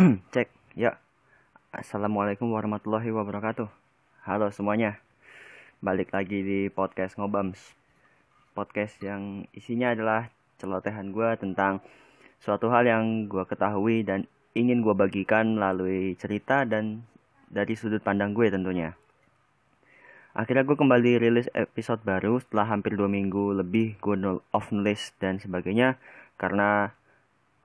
Cek, ya. Assalamualaikum warahmatullahi wabarakatuh. Halo semuanya. Balik lagi di podcast Ngobams. Podcast yang isinya adalah celotehan gue tentang suatu hal yang gue ketahui dan ingin gue bagikan melalui cerita dan dari sudut pandang gue tentunya. Akhirnya gue kembali rilis episode baru setelah hampir dua minggu lebih gue off nulis dan sebagainya karena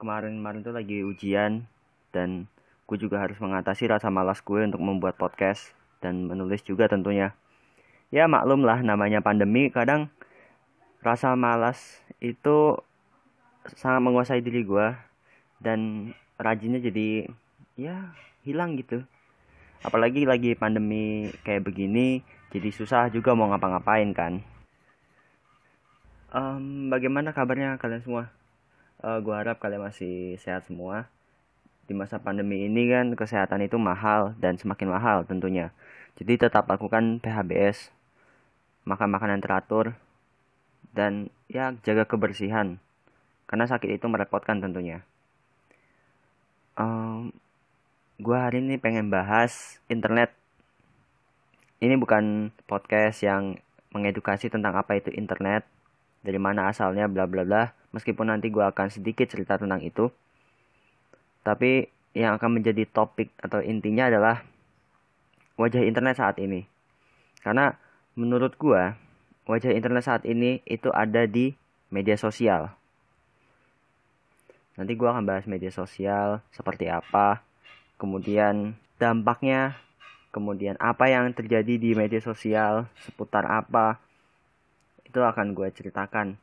kemarin-kemarin tuh lagi ujian dan gue juga harus mengatasi rasa malas gue untuk membuat podcast dan menulis juga tentunya. Ya maklum lah namanya pandemi kadang rasa malas itu sangat menguasai diri gue dan rajinnya jadi ya hilang gitu. Apalagi lagi pandemi kayak begini jadi susah juga mau ngapa-ngapain kan. Um, bagaimana kabarnya kalian semua? Uh, gue harap kalian masih sehat semua di masa pandemi ini kan kesehatan itu mahal dan semakin mahal tentunya. Jadi tetap lakukan PHBS, makan makanan teratur, dan ya jaga kebersihan. Karena sakit itu merepotkan tentunya. Um, gua hari ini pengen bahas internet. Ini bukan podcast yang mengedukasi tentang apa itu internet, dari mana asalnya, bla bla bla. Meskipun nanti gua akan sedikit cerita tentang itu tapi yang akan menjadi topik atau intinya adalah wajah internet saat ini. Karena menurut gua, wajah internet saat ini itu ada di media sosial. Nanti gua akan bahas media sosial seperti apa, kemudian dampaknya, kemudian apa yang terjadi di media sosial, seputar apa, itu akan gue ceritakan.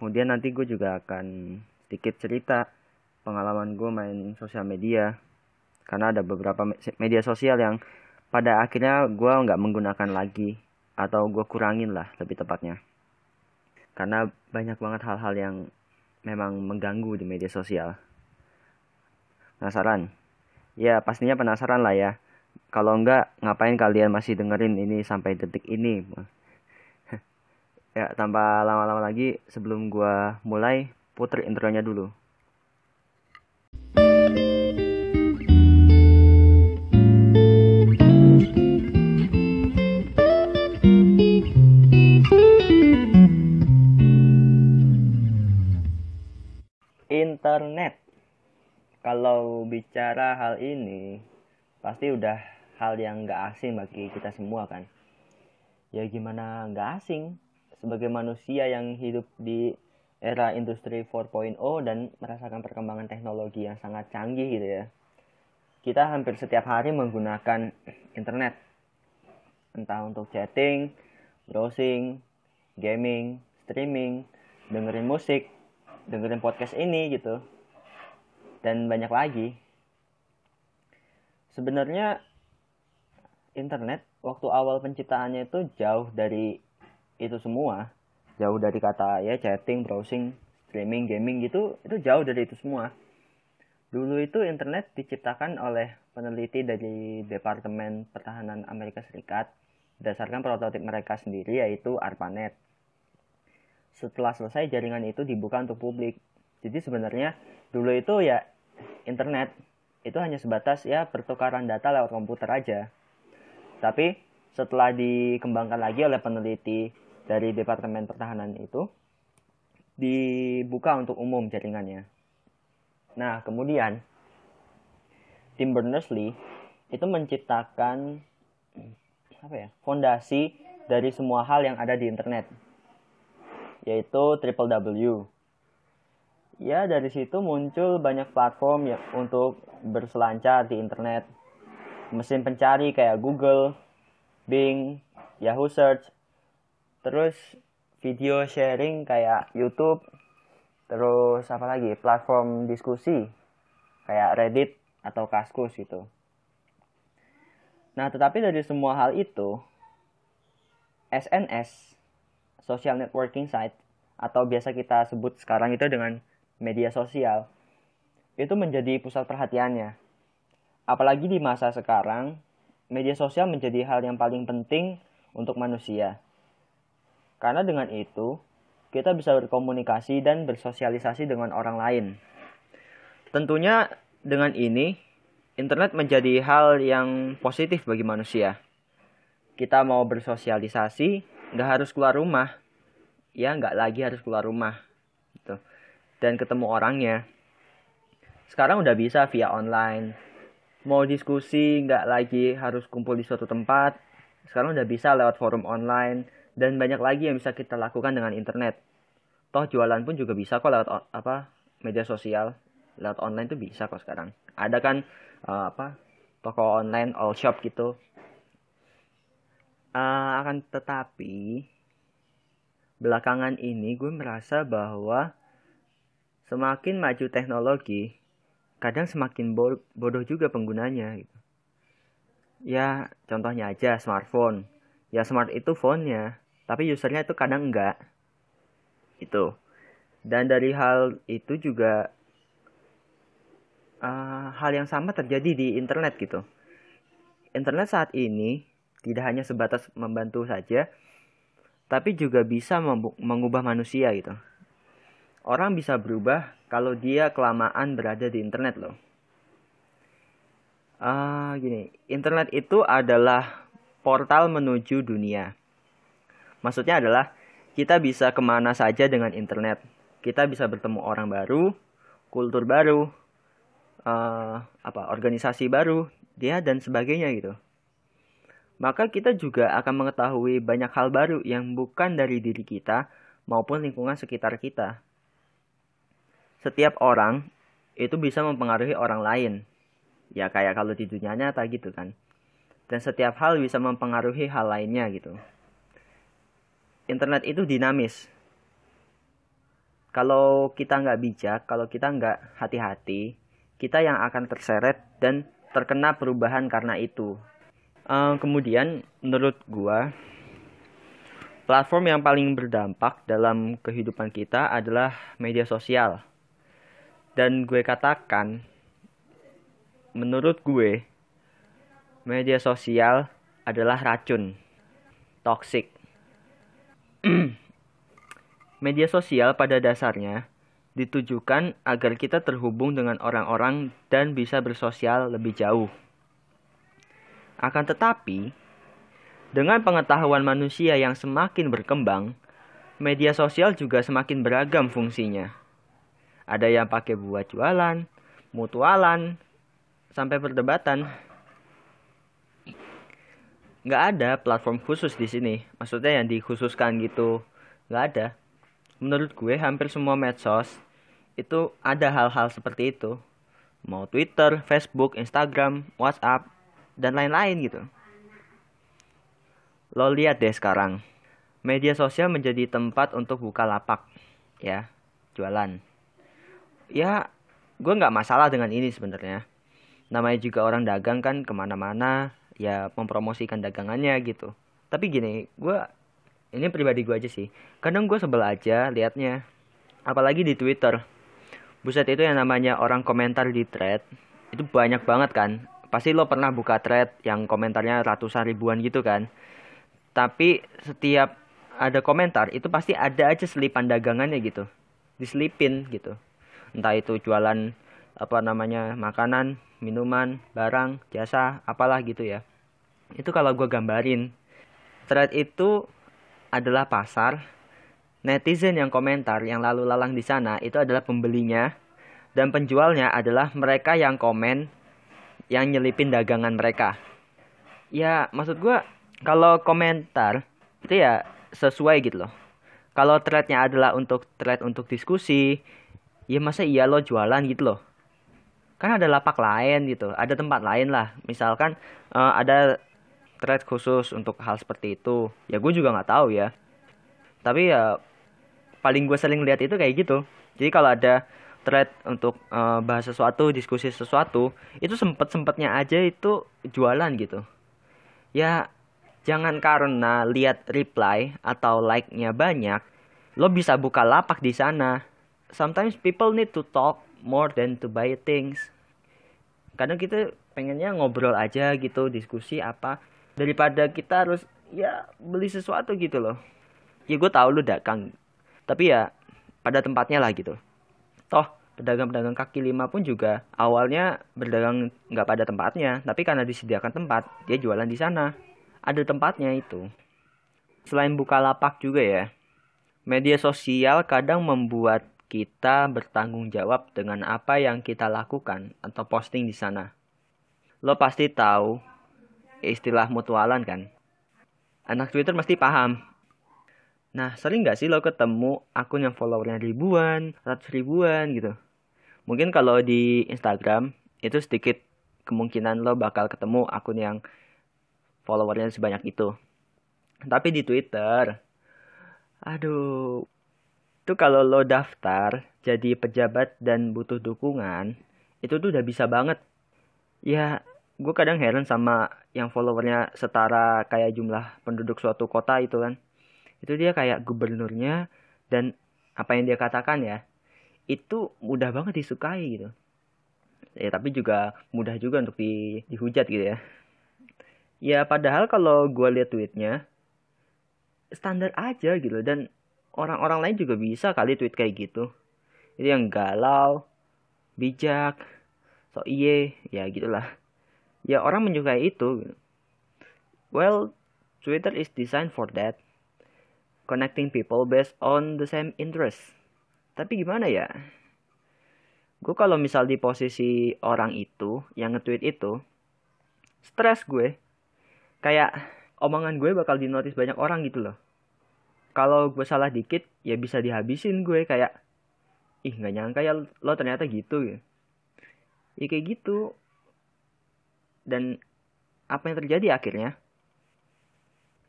Kemudian nanti gue juga akan sedikit cerita pengalaman gue main sosial media. Karena ada beberapa media sosial yang pada akhirnya gue nggak menggunakan lagi atau gue kurangin lah lebih tepatnya. Karena banyak banget hal-hal yang memang mengganggu di media sosial. Penasaran? Ya pastinya penasaran lah ya. Kalau enggak ngapain kalian masih dengerin ini sampai detik ini? Ya tanpa lama-lama lagi sebelum gue mulai puter intronya dulu internet. Kalau bicara hal ini, pasti udah hal yang gak asing bagi kita semua kan. Ya gimana gak asing sebagai manusia yang hidup di era industri 4.0 dan merasakan perkembangan teknologi yang sangat canggih gitu ya. Kita hampir setiap hari menggunakan internet. Entah untuk chatting, browsing, gaming, streaming, dengerin musik, dengerin podcast ini gitu. Dan banyak lagi. Sebenarnya internet waktu awal penciptaannya itu jauh dari itu semua. Jauh dari kata ya chatting browsing streaming gaming gitu itu jauh dari itu semua. Dulu itu internet diciptakan oleh peneliti dari Departemen Pertahanan Amerika Serikat berdasarkan prototip mereka sendiri yaitu ARPANET setelah selesai jaringan itu dibuka untuk publik. Jadi sebenarnya dulu itu ya internet itu hanya sebatas ya pertukaran data lewat komputer aja. Tapi setelah dikembangkan lagi oleh peneliti dari Departemen Pertahanan itu dibuka untuk umum jaringannya. Nah, kemudian Tim Berners-Lee itu menciptakan apa ya? fondasi dari semua hal yang ada di internet yaitu Triple W. Ya, dari situ muncul banyak platform ya untuk berselancar di internet. Mesin pencari kayak Google, Bing, Yahoo Search, terus video sharing kayak YouTube, terus apa lagi? Platform diskusi kayak Reddit atau Kaskus gitu. Nah, tetapi dari semua hal itu, SNS social networking site atau biasa kita sebut sekarang itu dengan media sosial itu menjadi pusat perhatiannya. Apalagi di masa sekarang, media sosial menjadi hal yang paling penting untuk manusia. Karena dengan itu, kita bisa berkomunikasi dan bersosialisasi dengan orang lain. Tentunya dengan ini internet menjadi hal yang positif bagi manusia. Kita mau bersosialisasi, nggak harus keluar rumah, ya nggak lagi harus keluar rumah, gitu. Dan ketemu orangnya. Sekarang udah bisa via online. Mau diskusi nggak lagi harus kumpul di suatu tempat. Sekarang udah bisa lewat forum online dan banyak lagi yang bisa kita lakukan dengan internet. Toh jualan pun juga bisa kok lewat apa media sosial, lewat online tuh bisa kok sekarang. Ada kan uh, apa toko online all shop gitu uh, akan tetapi belakangan ini gue merasa bahwa semakin maju teknologi kadang semakin bodoh juga penggunanya gitu. ya contohnya aja smartphone ya smart itu phone-nya tapi usernya itu kadang enggak itu dan dari hal itu juga uh, hal yang sama terjadi di internet gitu. Internet saat ini tidak hanya sebatas membantu saja, tapi juga bisa mengubah manusia gitu. Orang bisa berubah kalau dia kelamaan berada di internet loh. Uh, gini, internet itu adalah portal menuju dunia. Maksudnya adalah kita bisa ke mana saja dengan internet. Kita bisa bertemu orang baru, kultur baru, uh, apa organisasi baru dia dan sebagainya gitu maka kita juga akan mengetahui banyak hal baru yang bukan dari diri kita maupun lingkungan sekitar kita. Setiap orang itu bisa mempengaruhi orang lain. Ya kayak kalau di dunia nyata gitu kan. Dan setiap hal bisa mempengaruhi hal lainnya gitu. Internet itu dinamis. Kalau kita nggak bijak kalau kita nggak hati-hati kita yang akan terseret dan terkena perubahan karena itu. Uh, kemudian menurut gua platform yang paling berdampak dalam kehidupan kita adalah media sosial. Dan gue katakan menurut gue media sosial adalah racun toxic. media sosial pada dasarnya ditujukan agar kita terhubung dengan orang-orang dan bisa bersosial lebih jauh. Akan tetapi, dengan pengetahuan manusia yang semakin berkembang, media sosial juga semakin beragam fungsinya. Ada yang pakai buat jualan, mutualan, sampai perdebatan. Nggak ada platform khusus di sini. Maksudnya yang dikhususkan gitu. Nggak ada. Menurut gue hampir semua medsos itu ada hal-hal seperti itu mau Twitter, Facebook, Instagram, WhatsApp dan lain-lain gitu. Lo lihat deh sekarang, media sosial menjadi tempat untuk buka lapak, ya, jualan. Ya, gue nggak masalah dengan ini sebenarnya. Namanya juga orang dagang kan ke mana-mana, ya mempromosikan dagangannya gitu. Tapi gini, gue ini pribadi gue aja sih. Kadang gue sebel aja liatnya, apalagi di Twitter buset itu yang namanya orang komentar di thread itu banyak banget kan pasti lo pernah buka thread yang komentarnya ratusan ribuan gitu kan? Tapi setiap ada komentar itu pasti ada aja selipan dagangannya gitu. Diselipin gitu. Entah itu jualan apa namanya makanan minuman barang jasa apalah gitu ya. Itu kalau gue gambarin thread itu adalah pasar. Netizen yang komentar yang lalu lalang di sana itu adalah pembelinya. Dan penjualnya adalah mereka yang komen yang nyelipin dagangan mereka. Ya, maksud gue kalau komentar itu ya sesuai gitu loh. Kalau threadnya adalah untuk thread untuk diskusi, ya masa iya lo jualan gitu loh. Kan ada lapak lain gitu, ada tempat lain lah. Misalkan uh, ada thread khusus untuk hal seperti itu, ya gue juga nggak tahu ya. Tapi ya paling gue sering lihat itu kayak gitu jadi kalau ada thread untuk uh, bahas sesuatu diskusi sesuatu itu sempet sempetnya aja itu jualan gitu. Ya jangan karena lihat reply atau like-nya banyak lo bisa buka lapak di sana. Sometimes people need to talk more than to buy things. Kadang kita pengennya ngobrol aja gitu diskusi apa daripada kita harus ya beli sesuatu gitu loh. Ya gue tahu lu dagang tapi ya pada tempatnya lah gitu toh pedagang-pedagang kaki lima pun juga awalnya berdagang nggak pada tempatnya tapi karena disediakan tempat dia jualan di sana. Ada tempatnya itu. Selain buka lapak juga ya media sosial kadang membuat kita bertanggung jawab dengan apa yang kita lakukan atau posting di sana. Lo pasti tahu istilah mutualan kan? Anak Twitter mesti paham Nah, sering nggak sih lo ketemu akun yang followernya ribuan, ratus ribuan gitu? Mungkin kalau di Instagram itu sedikit kemungkinan lo bakal ketemu akun yang followernya sebanyak itu. Tapi di Twitter, aduh, itu kalau lo daftar jadi pejabat dan butuh dukungan, itu tuh udah bisa banget. Ya, gue kadang heran sama yang followernya setara kayak jumlah penduduk suatu kota itu kan itu dia kayak gubernurnya dan apa yang dia katakan ya itu mudah banget disukai gitu. Ya tapi juga mudah juga untuk di, dihujat gitu ya. Ya padahal kalau gue lihat tweetnya standar aja gitu. Dan orang-orang lain juga bisa kali tweet kayak gitu. Itu yang galau bijak so iye ya gitulah. Ya orang menyukai itu well Twitter is designed for that connecting people based on the same interest. Tapi gimana ya? Gue kalau misal di posisi orang itu yang nge-tweet itu, stres gue. Kayak omongan gue bakal dinotis banyak orang gitu loh. Kalau gue salah dikit, ya bisa dihabisin gue kayak, ih nggak nyangka ya lo ternyata gitu ya. Ya kayak gitu. Dan apa yang terjadi akhirnya?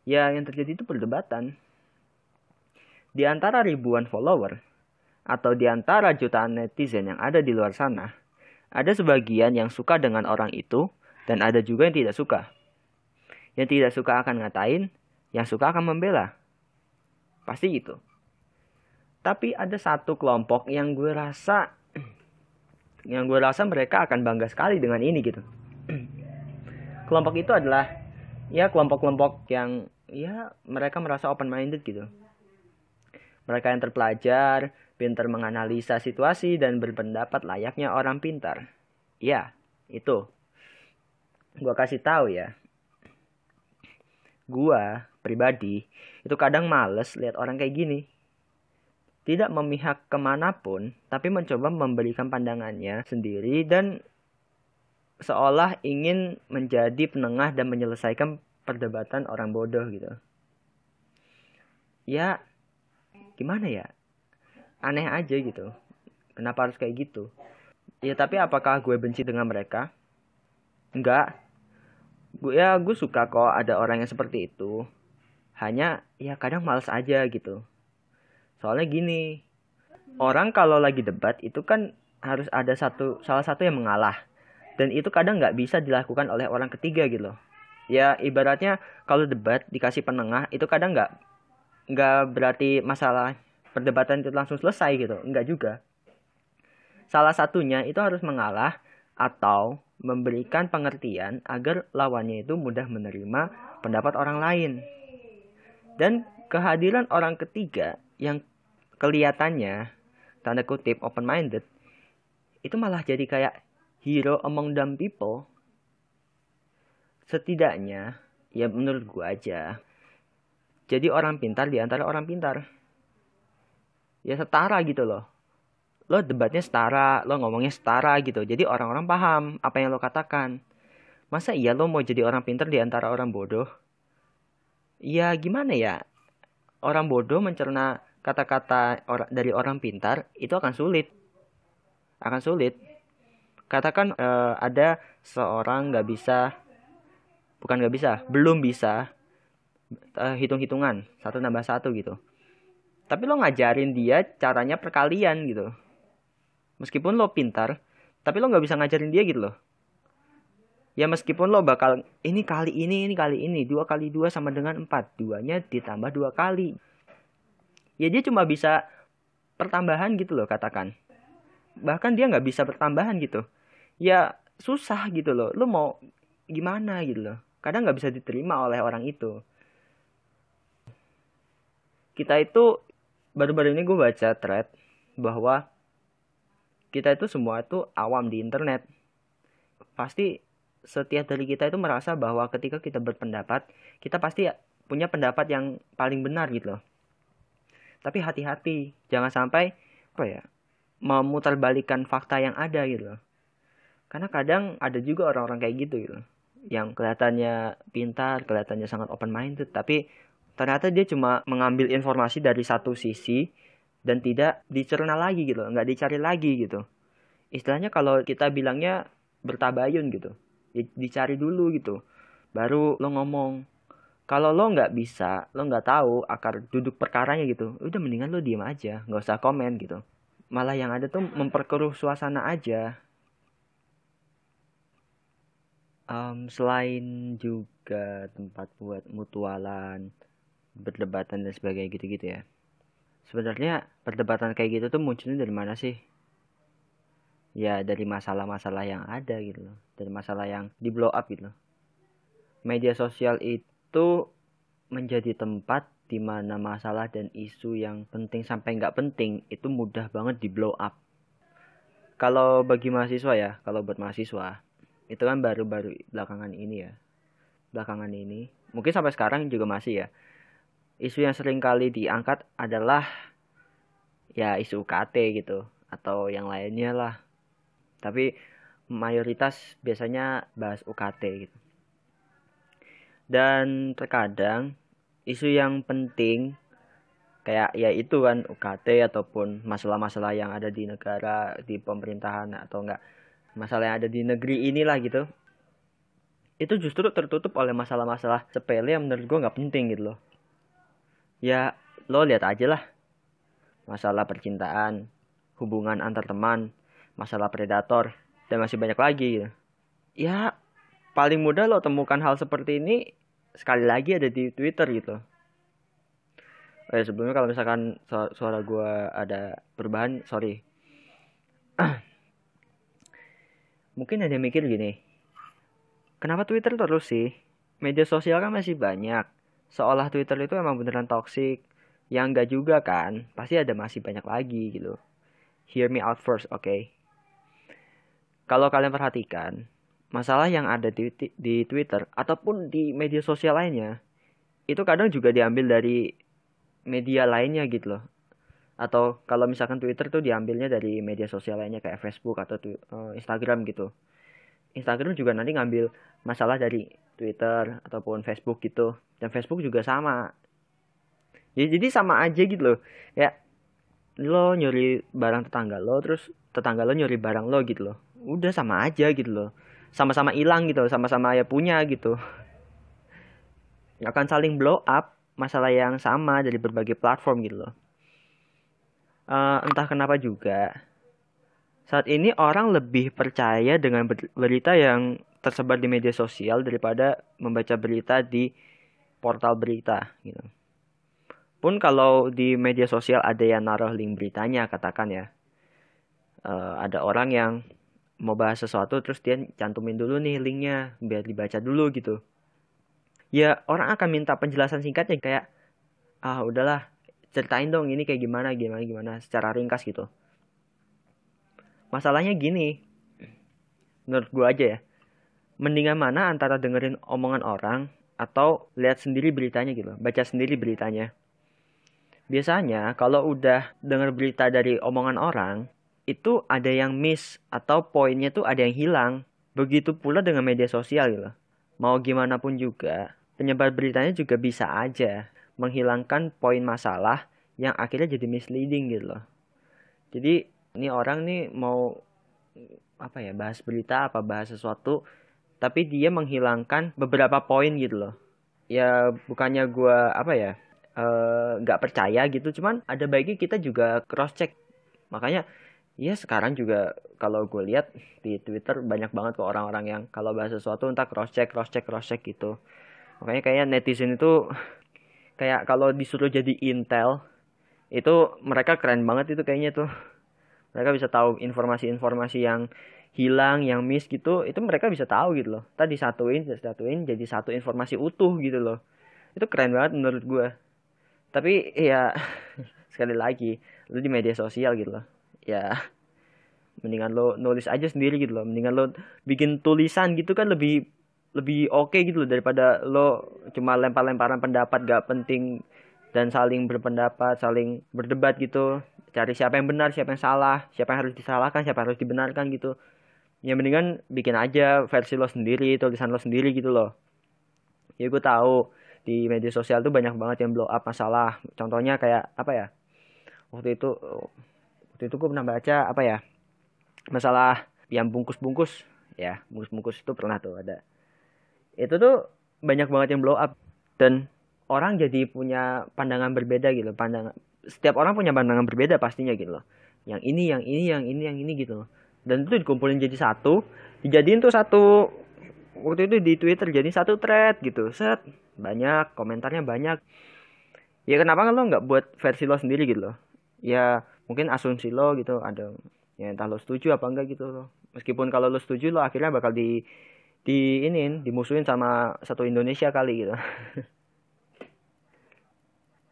Ya yang terjadi itu perdebatan di antara ribuan follower atau di antara jutaan netizen yang ada di luar sana, ada sebagian yang suka dengan orang itu dan ada juga yang tidak suka. Yang tidak suka akan ngatain, yang suka akan membela. Pasti gitu. Tapi ada satu kelompok yang gue rasa yang gue rasa mereka akan bangga sekali dengan ini gitu. kelompok itu adalah ya kelompok-kelompok yang ya mereka merasa open minded gitu mereka yang terpelajar, pintar menganalisa situasi, dan berpendapat layaknya orang pintar. Ya, itu. Gua kasih tahu ya. Gua pribadi itu kadang males lihat orang kayak gini. Tidak memihak ke mana pun, tapi mencoba memberikan pandangannya sendiri dan seolah ingin menjadi penengah dan menyelesaikan perdebatan orang bodoh gitu. Ya, gimana ya? Aneh aja gitu. Kenapa harus kayak gitu? Ya tapi apakah gue benci dengan mereka? Enggak. Gue ya gue suka kok ada orang yang seperti itu. Hanya ya kadang males aja gitu. Soalnya gini orang kalau lagi debat itu kan harus ada satu salah satu yang mengalah. Dan itu kadang nggak bisa dilakukan oleh orang ketiga gitu loh. Ya ibaratnya kalau debat dikasih penengah itu kadang nggak nggak berarti masalah perdebatan itu langsung selesai gitu. Nggak juga. Salah satunya itu harus mengalah atau memberikan pengertian agar lawannya itu mudah menerima pendapat orang lain. Dan kehadiran orang ketiga yang kelihatannya tanda kutip open minded itu malah jadi kayak hero among dumb people. Setidaknya ya menurut gua aja jadi orang pintar di antara orang pintar. Ya setara gitu loh. Lo debatnya setara lo ngomongnya setara gitu. Jadi orang-orang paham apa yang lo katakan. Masa iya lo mau jadi orang pintar di antara orang bodoh? Ya gimana ya? Orang bodoh mencerna kata-kata dari orang pintar itu akan sulit. Akan sulit. Katakan uh, ada seorang nggak bisa bukan nggak bisa belum bisa uh, hitung-hitungan. Satu nambah satu gitu. Tapi lo ngajarin dia caranya perkalian gitu. Meskipun lo pintar tapi lo nggak bisa ngajarin dia gitu loh. Ya meskipun lo bakal ini kali ini ini kali ini dua kali dua sama dengan empat. Duanya ditambah dua kali. Ya dia cuma bisa pertambahan gitu loh katakan. Bahkan dia nggak bisa pertambahan gitu. Ya susah gitu loh. Lo mau gimana gitu loh. Kadang nggak bisa diterima oleh orang itu kita itu baru-baru ini gue baca thread bahwa kita itu semua itu awam di internet. Pasti setiap dari kita itu merasa bahwa ketika kita berpendapat kita pasti punya pendapat yang paling benar gitu loh. Tapi hati-hati jangan sampai apa ya memutarbalikkan fakta yang ada gitu loh. Karena kadang ada juga orang-orang kayak gitu gitu yang kelihatannya pintar kelihatannya sangat open minded tapi ternyata dia cuma mengambil informasi dari satu sisi dan tidak dicerna lagi gitu nggak dicari lagi gitu. Istilahnya kalau kita bilangnya bertabayun gitu dicari dulu gitu baru lo ngomong. Kalau lo nggak bisa lo nggak tahu akar duduk perkaranya gitu udah mendingan lo diem aja nggak usah komen gitu. Malah yang ada tuh memperkeruh suasana aja. Um, selain juga tempat buat mutualan berdebatan dan sebagainya gitu-gitu ya. Sebenarnya perdebatan kayak gitu tuh munculnya dari mana sih? Ya dari masalah-masalah yang ada gitu loh. Dari masalah yang di blow up gitu loh. Media sosial itu menjadi tempat di mana masalah dan isu yang penting sampai nggak penting itu mudah banget di blow up. Kalau bagi mahasiswa ya kalau buat mahasiswa itu kan baru-baru belakangan ini ya. Belakangan ini mungkin sampai sekarang juga masih ya isu yang sering kali diangkat adalah ya isu UKT gitu atau yang lainnya lah. Tapi mayoritas biasanya bahas UKT gitu. Dan terkadang isu yang penting kayak ya itu kan UKT ataupun masalah-masalah yang ada di negara di pemerintahan atau enggak masalah yang ada di negeri inilah gitu. Itu justru tertutup oleh masalah-masalah sepele yang menurut gue nggak penting gitu loh ya lo lihat aja lah masalah percintaan hubungan antar teman masalah predator dan masih banyak lagi gitu. ya paling mudah lo temukan hal seperti ini sekali lagi ada di Twitter gitu Oh ya, sebelumnya kalau misalkan suara gue ada perubahan, sorry. Mungkin ada yang mikir gini, kenapa Twitter terus sih? Media sosial kan masih banyak seolah Twitter itu emang beneran toxic. Yang enggak juga kan. Pasti ada masih banyak lagi gitu. Hear me out first oke? Okay? kalau kalian perhatikan masalah yang ada di, di Twitter ataupun di media sosial lainnya itu kadang juga diambil dari media lainnya gitu loh. Atau kalau misalkan Twitter tuh diambilnya dari media sosial lainnya kayak Facebook atau uh, Instagram gitu. Instagram juga nanti ngambil masalah dari Twitter ataupun Facebook gitu. Dan Facebook juga sama. Ya, jadi sama aja gitu loh. Ya lo nyuri barang tetangga lo terus tetangga lo nyuri barang lo gitu loh. Udah sama aja gitu loh. Sama-sama hilang gitu sama-sama ya punya gitu. Akan saling blow up masalah yang sama dari berbagai platform gitu loh. Uh, entah kenapa juga saat ini orang lebih percaya dengan berita yang tersebar di media sosial daripada membaca berita di portal berita gitu. Pun kalau di media sosial ada yang naruh link beritanya katakan ya. Uh, ada orang yang mau bahas sesuatu terus dia cantumin dulu nih linknya biar dibaca dulu gitu. Ya orang akan minta penjelasan singkatnya kayak ah udahlah ceritain dong ini kayak gimana gimana gimana secara ringkas gitu masalahnya gini menurut gue aja ya mendingan mana antara dengerin omongan orang atau lihat sendiri beritanya gitu baca sendiri beritanya? Biasanya kalau udah denger berita dari omongan orang itu ada yang miss atau poinnya tuh ada yang hilang. Begitu pula dengan media sosial gitu. Mau gimana pun juga penyebar beritanya juga bisa aja menghilangkan poin masalah yang akhirnya jadi misleading gitu loh. Jadi ini orang nih mau apa ya bahas berita apa bahas sesuatu tapi dia menghilangkan beberapa poin gitu loh. Ya bukannya gue apa ya eh, nggak uh, percaya gitu. Cuman ada baiknya kita juga cross check makanya ya sekarang juga kalau gue lihat di Twitter banyak banget kok orang-orang yang kalau bahas sesuatu entah cross check cross check cross check gitu. Makanya kayak netizen itu kayak kalau disuruh jadi intel itu mereka keren banget itu kayaknya tuh. Mereka bisa tahu informasi-informasi yang hilang yang miss gitu itu mereka bisa tahu gitu loh. Tadi satuin satuin jadi satu informasi utuh gitu loh. Itu keren banget menurut gue tapi ya sekali lagi lu di media sosial gitu loh. Ya mendingan lo nulis aja sendiri gitu loh. Mendingan lo bikin tulisan gitu kan lebih lebih oke okay gitu loh daripada lo cuma lempar-lemparan pendapat gak penting dan saling berpendapat saling berdebat gitu. Cari siapa yang benar siapa yang salah siapa yang harus disalahkan siapa yang harus dibenarkan gitu ya mendingan bikin aja versi lo sendiri tulisan lo sendiri gitu loh. Ya gue tahu di media sosial tuh banyak banget yang blow up masalah. Contohnya kayak apa ya waktu itu waktu itu gue pernah baca apa ya masalah yang bungkus-bungkus. Ya bungkus-bungkus itu pernah tuh ada. Itu tuh banyak banget yang blow up. Dan orang jadi punya pandangan berbeda gitu pandangan setiap orang punya pandangan berbeda pastinya gitu loh. Yang ini yang ini yang ini yang ini gitu loh dan itu dikumpulin jadi satu. Dijadiin tuh satu. Waktu itu di Twitter jadi satu thread gitu. Set banyak komentarnya banyak. Ya kenapa lo nggak buat versi lo sendiri gitu loh? Ya mungkin asumsi lo gitu ada ya entah lo setuju apa enggak gitu loh. Meskipun kalau lo setuju lo akhirnya bakal di di ini dimusuhin sama satu Indonesia kali gitu.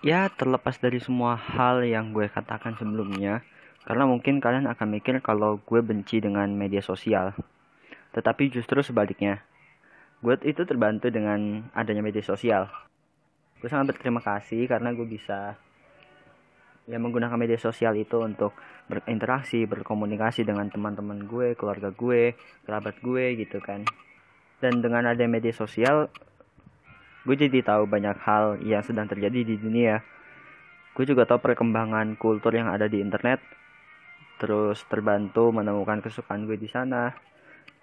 Ya terlepas dari semua hal yang gue katakan sebelumnya karena mungkin kalian akan mikir kalau gue benci dengan media sosial. Tetapi justru sebaliknya. Gue itu terbantu dengan adanya media sosial. Gue sangat berterima kasih karena gue bisa ya menggunakan media sosial itu untuk berinteraksi berkomunikasi dengan teman-teman gue keluarga gue kerabat gue gitu kan. Dan dengan ada media sosial gue jadi tahu banyak hal yang sedang terjadi di dunia. Gue juga tahu perkembangan kultur yang ada di internet terus terbantu menemukan kesukaan gue di sana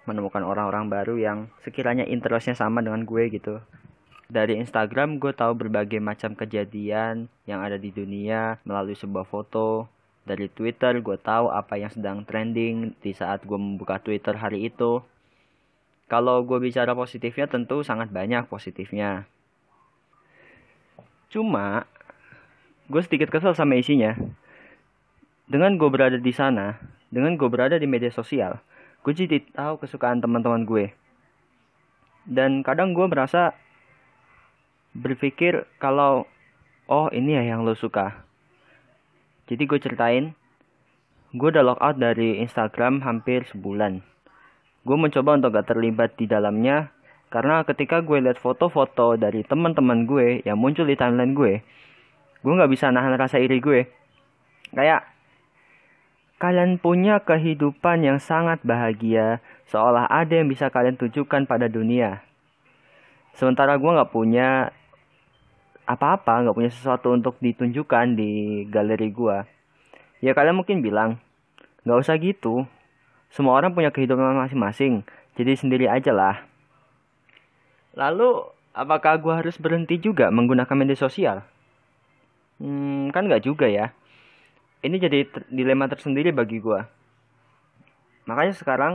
menemukan orang-orang baru yang sekiranya interestnya sama dengan gue gitu dari Instagram gue tahu berbagai macam kejadian yang ada di dunia melalui sebuah foto. Dari Twitter gue tahu apa yang sedang trending di saat gue membuka Twitter hari itu. Kalau gue bicara positifnya tentu sangat banyak positifnya. Cuma gue sedikit kesel sama isinya. Dengan gue berada di sana, dengan gue berada di media sosial, gue jadi tahu kesukaan teman-teman gue. Dan kadang gue merasa berpikir kalau oh ini ya yang lo suka. Jadi gue ceritain gue udah logout dari Instagram hampir sebulan. Gue mencoba untuk gak terlibat di dalamnya karena ketika gue lihat foto-foto dari teman-teman gue yang muncul di timeline gue gue nggak bisa nahan rasa iri gue. Kayak kalian punya kehidupan yang sangat bahagia seolah ada yang bisa kalian tunjukkan pada dunia. Sementara gue nggak punya apa-apa nggak punya sesuatu untuk ditunjukkan di galeri gua. Ya kalian mungkin bilang nggak usah gitu. Semua orang punya kehidupan masing-masing. Jadi sendiri aja lah. Lalu apakah gua harus berhenti juga menggunakan media sosial? Hmm, kan nggak juga ya ini jadi dilema tersendiri bagi gua makanya sekarang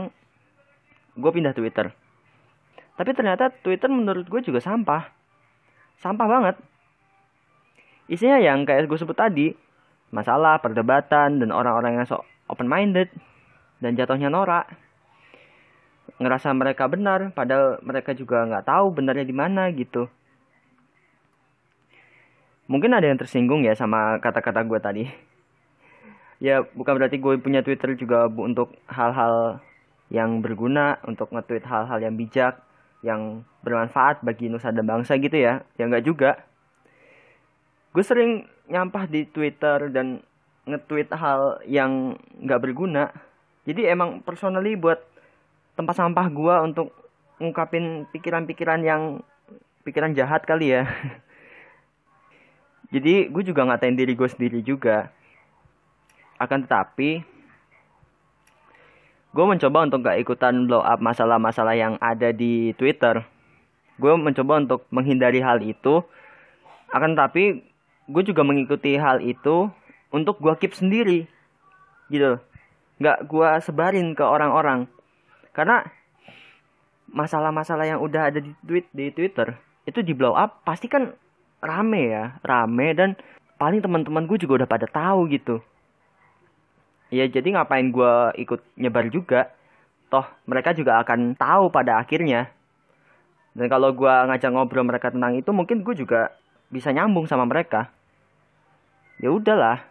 gue pindah Twitter tapi ternyata Twitter menurut gue juga sampah sampah banget Isinya yang kayak gue sebut tadi, masalah, perdebatan, dan orang-orang yang sok open-minded, dan jatuhnya norak. Ngerasa mereka benar, padahal mereka juga nggak tahu benarnya di mana gitu. Mungkin ada yang tersinggung ya sama kata-kata gue tadi. Ya bukan berarti gue punya Twitter juga bu untuk hal-hal yang berguna, untuk nge-tweet hal-hal yang bijak, yang bermanfaat bagi nusa dan bangsa gitu ya. Ya nggak juga. Gue sering nyampah di Twitter dan nge-tweet hal yang nggak berguna. Jadi emang personally buat tempat sampah gue untuk ngungkapin pikiran-pikiran yang pikiran jahat kali ya. Jadi gue juga ngatain diri gue sendiri juga akan tetapi gue mencoba untuk gak ikutan blow up masalah-masalah yang ada di Twitter. Gue mencoba untuk menghindari hal itu. Akan tapi gue juga mengikuti hal itu untuk gue keep sendiri. Gitu nggak gue sebarin ke orang-orang. Karena masalah-masalah yang udah ada di tweet di Twitter itu di blow up pasti kan rame ya. Rame dan paling teman-teman gue juga udah pada tahu gitu ya jadi ngapain gue ikut nyebar juga? Toh mereka juga akan tahu pada akhirnya. Dan kalau gue ngajak ngobrol mereka tentang itu mungkin gue juga bisa nyambung sama mereka. Ya udahlah.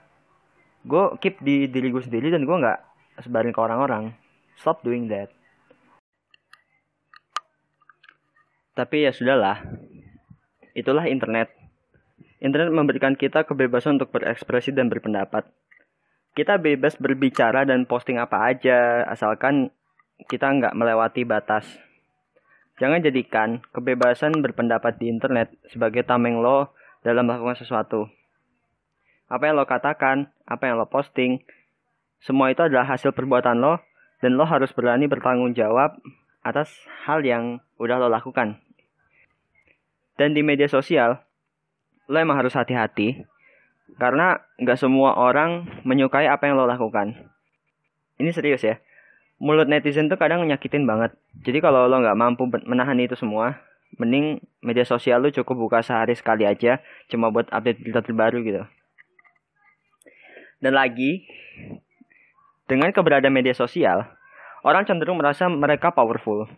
Gue keep di diri gue sendiri dan gue nggak sebarin ke orang-orang. Stop doing that. Tapi ya sudahlah. Itulah internet. Internet memberikan kita kebebasan untuk berekspresi dan berpendapat kita bebas berbicara dan posting apa aja asalkan kita nggak melewati batas. Jangan jadikan kebebasan berpendapat di internet sebagai tameng lo dalam melakukan sesuatu. Apa yang lo katakan apa yang lo posting semua itu adalah hasil perbuatan lo dan lo harus berani bertanggung jawab atas hal yang udah lo lakukan. Dan di media sosial, lo emang harus hati-hati. Karena nggak semua orang menyukai apa yang lo lakukan. Ini serius ya. Mulut netizen tuh kadang nyakitin banget. Jadi kalau lo nggak mampu menahan itu semua, mending media sosial lo cukup buka sehari sekali aja, cuma buat update berita terbaru gitu. Dan lagi, dengan keberadaan media sosial, orang cenderung merasa mereka powerful.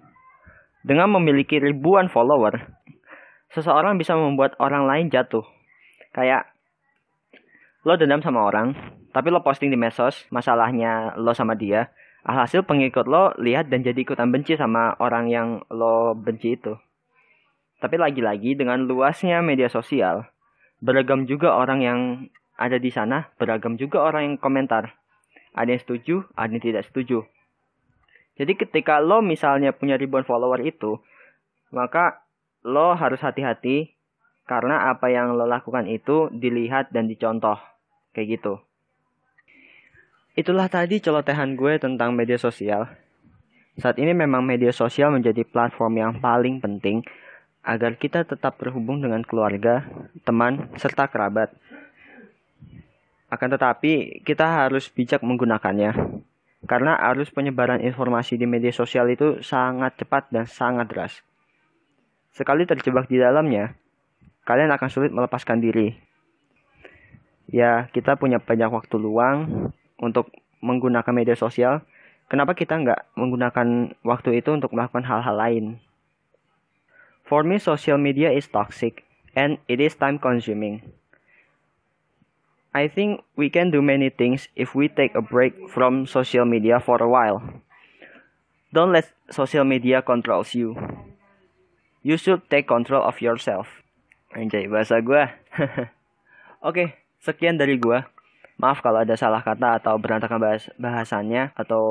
Dengan memiliki ribuan follower, seseorang bisa membuat orang lain jatuh. Kayak lo dendam sama orang, tapi lo posting di medsos masalahnya lo sama dia. Alhasil pengikut lo lihat dan jadi ikutan benci sama orang yang lo benci itu. Tapi lagi-lagi dengan luasnya media sosial, beragam juga orang yang ada di sana, beragam juga orang yang komentar. Ada yang setuju, ada yang tidak setuju. Jadi ketika lo misalnya punya ribuan follower itu, maka lo harus hati-hati karena apa yang lo lakukan itu dilihat dan dicontoh kayak gitu. Itulah tadi celotehan gue tentang media sosial. Saat ini memang media sosial menjadi platform yang paling penting agar kita tetap terhubung dengan keluarga, teman, serta kerabat. Akan tetapi, kita harus bijak menggunakannya. Karena arus penyebaran informasi di media sosial itu sangat cepat dan sangat deras. Sekali terjebak di dalamnya, kalian akan sulit melepaskan diri. Ya, kita punya banyak waktu luang untuk menggunakan media sosial. Kenapa kita nggak menggunakan waktu itu untuk melakukan hal-hal lain? For me, social media is toxic and it is time consuming. I think we can do many things if we take a break from social media for a while. Don't let social media controls you. You should take control of yourself. Anjay, bahasa gue. Oke, sekian dari gue. Maaf kalau ada salah kata atau berantakan bahas bahasannya atau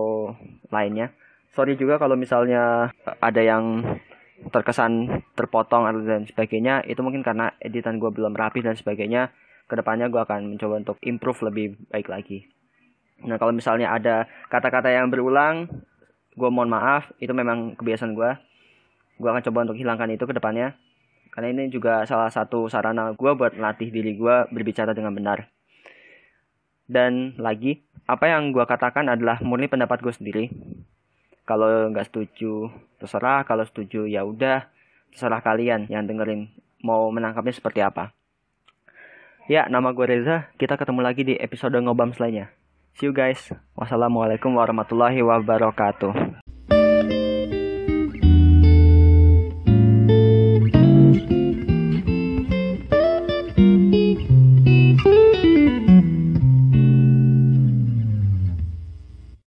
lainnya. Sorry juga kalau misalnya ada yang terkesan terpotong dan sebagainya. Itu mungkin karena editan gue belum rapi dan sebagainya. Ke depannya gue akan mencoba untuk improve lebih baik lagi. Nah kalau misalnya ada kata-kata yang berulang, gue mohon maaf. Itu memang kebiasaan gue gue akan coba untuk hilangkan itu ke depannya karena ini juga salah satu sarana gue buat latih diri gue berbicara dengan benar. Dan lagi apa yang gue katakan adalah murni pendapat gue sendiri. Kalau nggak setuju terserah. Kalau setuju ya udah. Terserah kalian yang dengerin mau menangkapnya seperti apa. Ya nama gue Reza. Kita ketemu lagi di episode ngobam lainnya see you guys. Wassalamualaikum warahmatullahi wabarakatuh